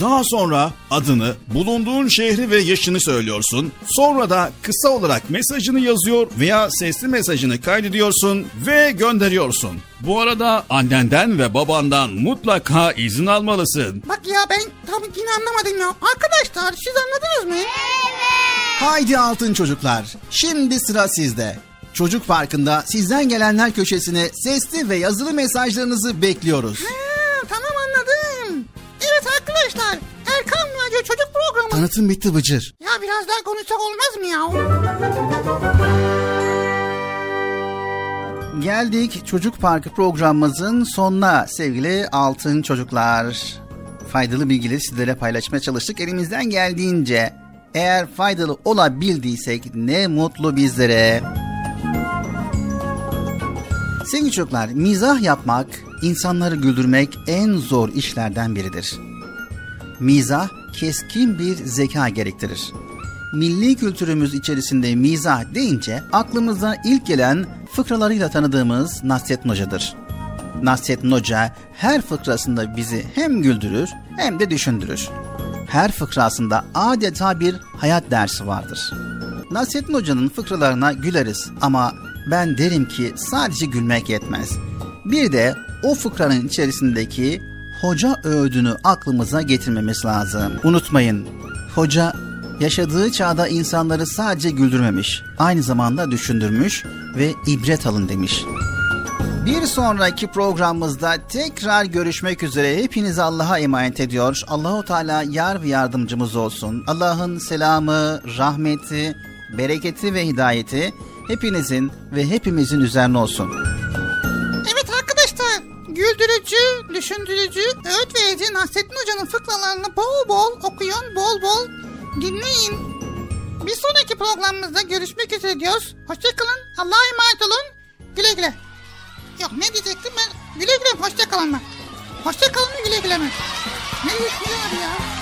Daha sonra adını, bulunduğun şehri ve yaşını söylüyorsun. Sonra da kısa olarak mesajını yazıyor veya sesli mesajını kaydediyorsun ve gönderiyorsun. Bu arada annenden ve babandan mutlaka izin almalısın. Bak ya ben tam yine anlamadım ya. Arkadaşlar siz anladınız mı? Haydi altın çocuklar. Şimdi sıra sizde. Çocuk Parkı'nda sizden gelenler köşesine sesli ve yazılı mesajlarınızı bekliyoruz. Ha. Evet arkadaşlar Erkan Radyo Çocuk Programı. Tanıtım bitti Bıcır. Ya biraz daha konuşsak olmaz mı ya? Geldik Çocuk Parkı programımızın sonuna sevgili altın çocuklar. Faydalı bilgileri sizlere paylaşmaya çalıştık. Elimizden geldiğince eğer faydalı olabildiysek ne mutlu bizlere. Sevgili çocuklar, mizah yapmak, insanları güldürmek en zor işlerden biridir. Mizah keskin bir zeka gerektirir. Milli kültürümüz içerisinde mizah deyince aklımıza ilk gelen fıkralarıyla tanıdığımız Nasrettin Hoca'dır. Nasrettin Hoca her fıkrasında bizi hem güldürür hem de düşündürür. Her fıkrasında adeta bir hayat dersi vardır. Nasrettin Hoca'nın fıkralarına güleriz ama ben derim ki sadece gülmek yetmez. Bir de o fıkranın içerisindeki hoca öğüdünü aklımıza getirmemiz lazım. Unutmayın, hoca yaşadığı çağda insanları sadece güldürmemiş, aynı zamanda düşündürmüş ve ibret alın demiş. Bir sonraki programımızda tekrar görüşmek üzere. Hepinizi Allah'a emanet ediyor. Allahu Teala yar ve yardımcımız olsun. Allah'ın selamı, rahmeti, bereketi ve hidayeti hepinizin ve hepimizin üzerine olsun. Güldürücü, düşündürücü, öğüt verici Nasrettin Hoca'nın fıkralarını bol bol okuyun, bol bol dinleyin. Bir sonraki programımızda görüşmek üzere diyoruz. Hoşçakalın, Allah'a emanet olun. Güle güle. Yok ne diyecektim ben? Güle güle hoşçakalın mı? Hoşçakalın mı güle güle mi? Ne diyor ya?